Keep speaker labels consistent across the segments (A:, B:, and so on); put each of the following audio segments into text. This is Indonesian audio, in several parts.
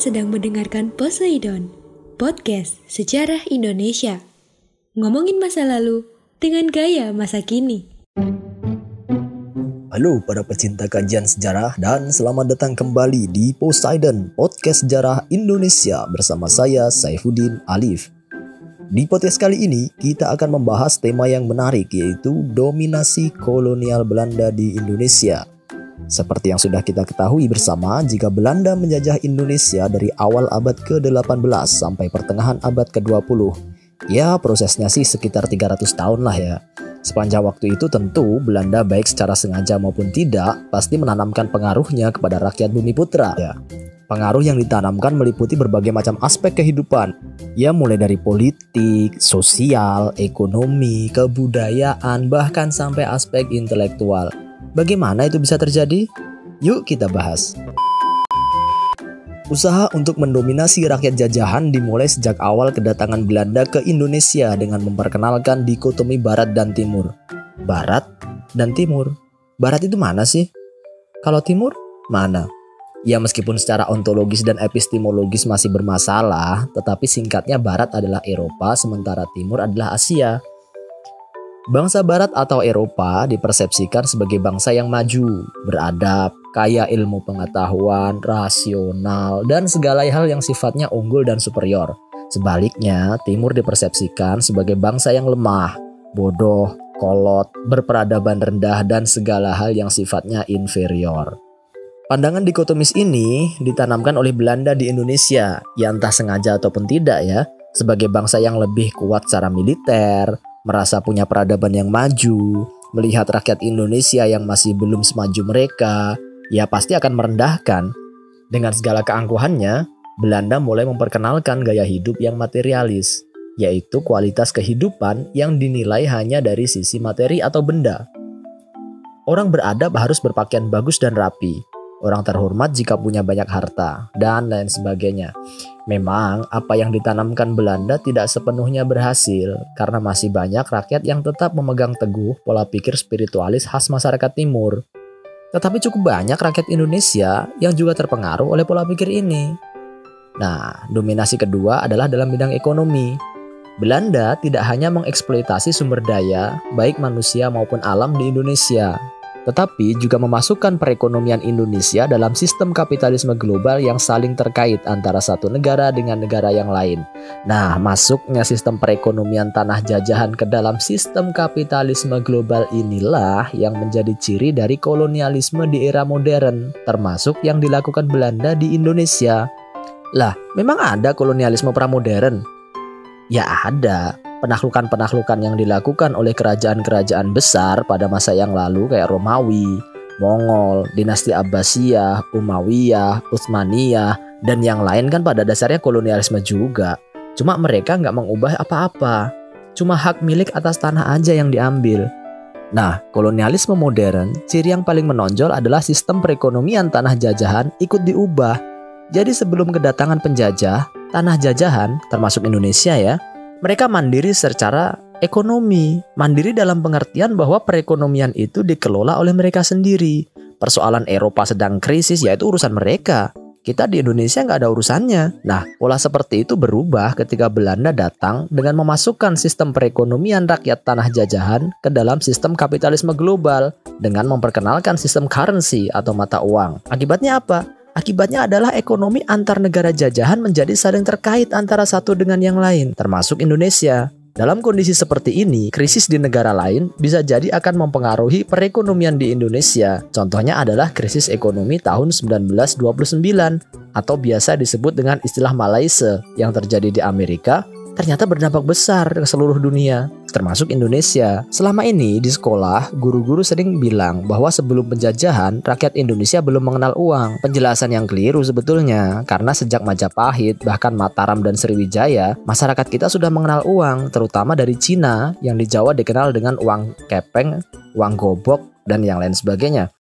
A: Sedang mendengarkan Poseidon, podcast sejarah Indonesia. Ngomongin masa lalu dengan gaya masa kini.
B: Halo para pecinta kajian sejarah dan selamat datang kembali di Poseidon, podcast sejarah Indonesia bersama saya Saifuddin Alif. Di podcast kali ini kita akan membahas tema yang menarik yaitu dominasi kolonial Belanda di Indonesia. Seperti yang sudah kita ketahui bersama, jika Belanda menjajah Indonesia dari awal abad ke-18 sampai pertengahan abad ke-20, ya prosesnya sih sekitar 300 tahun lah ya. Sepanjang waktu itu tentu Belanda baik secara sengaja maupun tidak pasti menanamkan pengaruhnya kepada rakyat bumi putra ya. Pengaruh yang ditanamkan meliputi berbagai macam aspek kehidupan. Ya mulai dari politik, sosial, ekonomi, kebudayaan, bahkan sampai aspek intelektual. Bagaimana itu bisa terjadi? Yuk kita bahas. Usaha untuk mendominasi rakyat jajahan dimulai sejak awal kedatangan Belanda ke Indonesia dengan memperkenalkan dikotomi barat dan timur. Barat dan timur. Barat itu mana sih? Kalau timur, mana? Ya meskipun secara ontologis dan epistemologis masih bermasalah, tetapi singkatnya Barat adalah Eropa, sementara Timur adalah Asia. Bangsa Barat atau Eropa dipersepsikan sebagai bangsa yang maju, beradab, kaya ilmu pengetahuan, rasional, dan segala hal yang sifatnya unggul dan superior. Sebaliknya, Timur dipersepsikan sebagai bangsa yang lemah, bodoh, kolot, berperadaban rendah, dan segala hal yang sifatnya inferior. Pandangan dikotomis ini ditanamkan oleh Belanda di Indonesia, ya entah sengaja ataupun tidak ya, sebagai bangsa yang lebih kuat secara militer, merasa punya peradaban yang maju, melihat rakyat Indonesia yang masih belum semaju mereka, ya pasti akan merendahkan. Dengan segala keangkuhannya, Belanda mulai memperkenalkan gaya hidup yang materialis, yaitu kualitas kehidupan yang dinilai hanya dari sisi materi atau benda. Orang beradab harus berpakaian bagus dan rapi, orang terhormat jika punya banyak harta, dan lain sebagainya. Memang, apa yang ditanamkan Belanda tidak sepenuhnya berhasil karena masih banyak rakyat yang tetap memegang teguh pola pikir spiritualis khas masyarakat timur. Tetapi cukup banyak rakyat Indonesia yang juga terpengaruh oleh pola pikir ini. Nah, dominasi kedua adalah dalam bidang ekonomi. Belanda tidak hanya mengeksploitasi sumber daya, baik manusia maupun alam di Indonesia, tetapi juga memasukkan perekonomian Indonesia dalam sistem kapitalisme global yang saling terkait antara satu negara dengan negara yang lain. Nah, masuknya sistem perekonomian tanah jajahan ke dalam sistem kapitalisme global inilah yang menjadi ciri dari kolonialisme di era modern, termasuk yang dilakukan Belanda di Indonesia. Lah, memang ada kolonialisme pramodern? Ya ada, penaklukan-penaklukan yang dilakukan oleh kerajaan-kerajaan besar pada masa yang lalu kayak Romawi, Mongol, dinasti Abbasiyah, Umayyah, Utsmaniyah, dan yang lain kan pada dasarnya kolonialisme juga. Cuma mereka nggak mengubah apa-apa. Cuma hak milik atas tanah aja yang diambil. Nah, kolonialisme modern, ciri yang paling menonjol adalah sistem perekonomian tanah jajahan ikut diubah. Jadi sebelum kedatangan penjajah, tanah jajahan, termasuk Indonesia ya, mereka mandiri secara ekonomi. Mandiri dalam pengertian bahwa perekonomian itu dikelola oleh mereka sendiri. Persoalan Eropa sedang krisis yaitu urusan mereka. Kita di Indonesia nggak ada urusannya. Nah, pola seperti itu berubah ketika Belanda datang dengan memasukkan sistem perekonomian rakyat tanah jajahan ke dalam sistem kapitalisme global dengan memperkenalkan sistem currency atau mata uang. Akibatnya apa? Akibatnya adalah ekonomi antar negara jajahan menjadi saling terkait antara satu dengan yang lain, termasuk Indonesia. Dalam kondisi seperti ini, krisis di negara lain bisa jadi akan mempengaruhi perekonomian di Indonesia. Contohnya adalah krisis ekonomi tahun 1929 atau biasa disebut dengan istilah Malaysia yang terjadi di Amerika ternyata berdampak besar ke seluruh dunia, termasuk Indonesia. Selama ini di sekolah, guru-guru sering bilang bahwa sebelum penjajahan, rakyat Indonesia belum mengenal uang. Penjelasan yang keliru sebetulnya, karena sejak Majapahit, bahkan Mataram dan Sriwijaya, masyarakat kita sudah mengenal uang, terutama dari Cina, yang di Jawa dikenal dengan uang kepeng, uang gobok, dan yang lain sebagainya.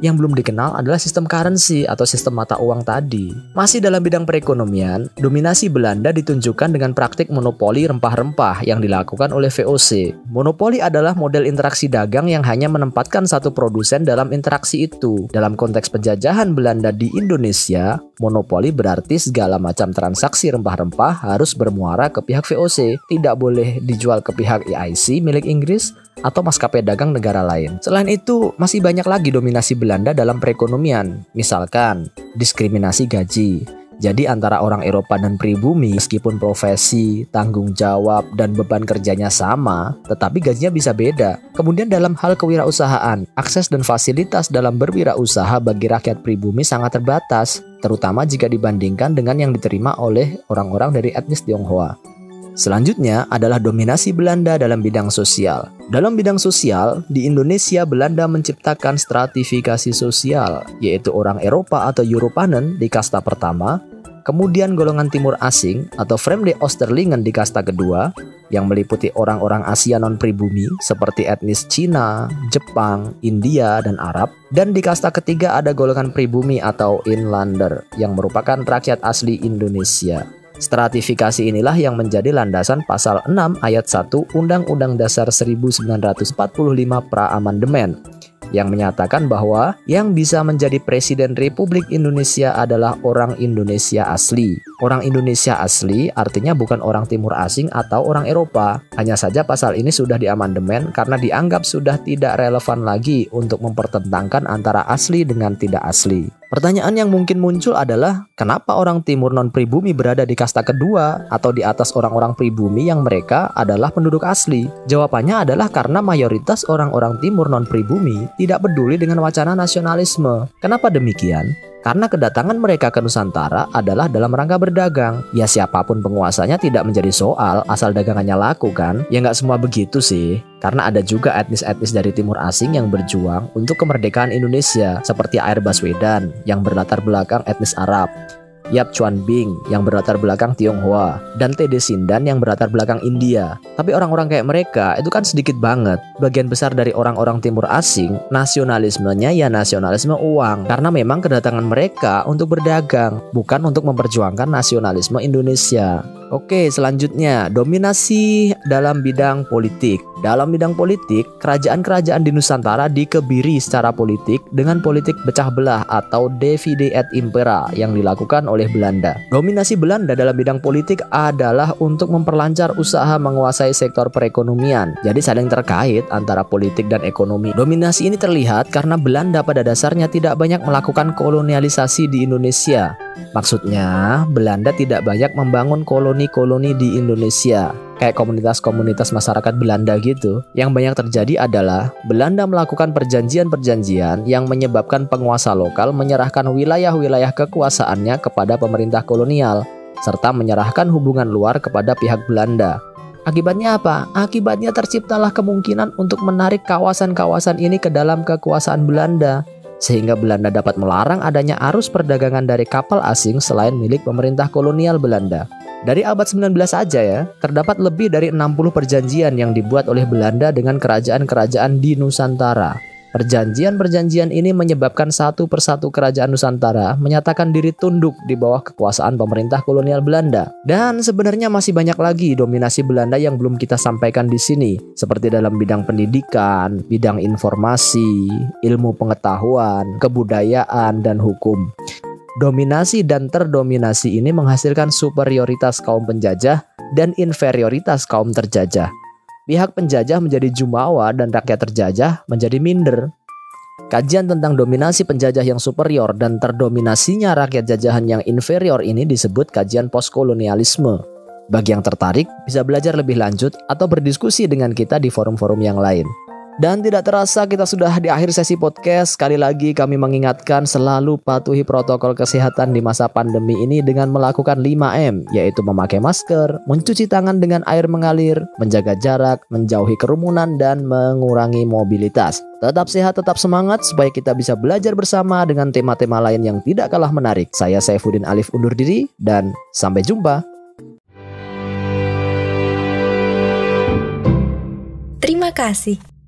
B: Yang belum dikenal adalah sistem currency atau sistem mata uang tadi. Masih dalam bidang perekonomian, dominasi Belanda ditunjukkan dengan praktik monopoli rempah-rempah yang dilakukan oleh VOC. Monopoli adalah model interaksi dagang yang hanya menempatkan satu produsen dalam interaksi itu. Dalam konteks penjajahan Belanda di Indonesia, monopoli berarti segala macam transaksi rempah-rempah harus bermuara ke pihak VOC, tidak boleh dijual ke pihak EIC milik Inggris atau maskapai dagang negara lain. Selain itu, masih banyak lagi dominasi Belanda dalam perekonomian. Misalkan, diskriminasi gaji. Jadi antara orang Eropa dan pribumi meskipun profesi, tanggung jawab, dan beban kerjanya sama, tetapi gajinya bisa beda. Kemudian dalam hal kewirausahaan, akses dan fasilitas dalam berwirausaha bagi rakyat pribumi sangat terbatas, terutama jika dibandingkan dengan yang diterima oleh orang-orang dari etnis Tionghoa. Selanjutnya adalah dominasi Belanda dalam bidang sosial. Dalam bidang sosial, di Indonesia Belanda menciptakan stratifikasi sosial, yaitu orang Eropa atau Europanen di kasta pertama, kemudian golongan timur asing atau Fremde Oosterlingen di kasta kedua, yang meliputi orang-orang Asia non-pribumi seperti etnis Cina, Jepang, India, dan Arab, dan di kasta ketiga ada golongan pribumi atau inlander yang merupakan rakyat asli Indonesia. Stratifikasi inilah yang menjadi landasan pasal 6 ayat 1 Undang-Undang Dasar 1945 pra-amandemen yang menyatakan bahwa yang bisa menjadi presiden Republik Indonesia adalah orang Indonesia asli. Orang Indonesia asli artinya bukan orang timur asing atau orang Eropa. Hanya saja pasal ini sudah diamandemen karena dianggap sudah tidak relevan lagi untuk mempertentangkan antara asli dengan tidak asli. Pertanyaan yang mungkin muncul adalah kenapa orang timur non pribumi berada di kasta kedua atau di atas orang-orang pribumi yang mereka adalah penduduk asli? Jawabannya adalah karena mayoritas orang-orang timur non pribumi tidak peduli dengan wacana nasionalisme. Kenapa demikian? Karena kedatangan mereka ke Nusantara adalah dalam rangka berdagang. Ya siapa pun penguasanya tidak menjadi soal asal dagangannya laku kan? Ya nggak semua begitu sih. Karena ada juga etnis-etnis dari timur asing yang berjuang untuk kemerdekaan Indonesia seperti Air Baswedan yang berlatar belakang etnis Arab. Yap Chuan Bing yang berlatar belakang Tionghoa dan Tede Sindan yang berlatar belakang India. Tapi orang-orang kayak mereka itu kan sedikit banget. Bagian besar dari orang-orang timur asing, nasionalismenya ya nasionalisme uang karena memang kedatangan mereka untuk berdagang, bukan untuk memperjuangkan nasionalisme Indonesia. Oke, selanjutnya dominasi dalam bidang politik. Dalam bidang politik, kerajaan-kerajaan di Nusantara dikebiri secara politik dengan politik pecah belah atau divide et impera yang dilakukan oleh Belanda. Dominasi Belanda dalam bidang politik adalah untuk memperlancar usaha menguasai sektor perekonomian. Jadi saling terkait antara politik dan ekonomi. Dominasi ini terlihat karena Belanda pada dasarnya tidak banyak melakukan kolonialisasi di Indonesia. Maksudnya, Belanda tidak banyak membangun koloni-koloni di Indonesia, kayak komunitas-komunitas masyarakat Belanda gitu. Yang banyak terjadi adalah Belanda melakukan perjanjian-perjanjian yang menyebabkan penguasa lokal menyerahkan wilayah-wilayah kekuasaannya kepada pemerintah kolonial, serta menyerahkan hubungan luar kepada pihak Belanda. Akibatnya apa? Akibatnya terciptalah kemungkinan untuk menarik kawasan-kawasan ini ke dalam kekuasaan Belanda sehingga Belanda dapat melarang adanya arus perdagangan dari kapal asing selain milik pemerintah kolonial Belanda. Dari abad 19 saja ya, terdapat lebih dari 60 perjanjian yang dibuat oleh Belanda dengan kerajaan-kerajaan di Nusantara. Perjanjian-perjanjian ini menyebabkan satu persatu kerajaan Nusantara menyatakan diri tunduk di bawah kekuasaan pemerintah kolonial Belanda. Dan sebenarnya masih banyak lagi dominasi Belanda yang belum kita sampaikan di sini, seperti dalam bidang pendidikan, bidang informasi, ilmu pengetahuan, kebudayaan, dan hukum. Dominasi dan terdominasi ini menghasilkan superioritas kaum penjajah dan inferioritas kaum terjajah pihak penjajah menjadi jumawa dan rakyat terjajah menjadi minder. Kajian tentang dominasi penjajah yang superior dan terdominasinya rakyat jajahan yang inferior ini disebut kajian postkolonialisme. Bagi yang tertarik, bisa belajar lebih lanjut atau berdiskusi dengan kita di forum-forum yang lain. Dan tidak terasa kita sudah di akhir sesi podcast. Sekali lagi kami mengingatkan selalu patuhi protokol kesehatan di masa pandemi ini dengan melakukan 5M, yaitu memakai masker, mencuci tangan dengan air mengalir, menjaga jarak, menjauhi kerumunan, dan mengurangi mobilitas. Tetap sehat, tetap semangat supaya kita bisa belajar bersama dengan tema-tema lain yang tidak kalah menarik. Saya Saifuddin Alif undur diri dan sampai jumpa.
A: Terima kasih.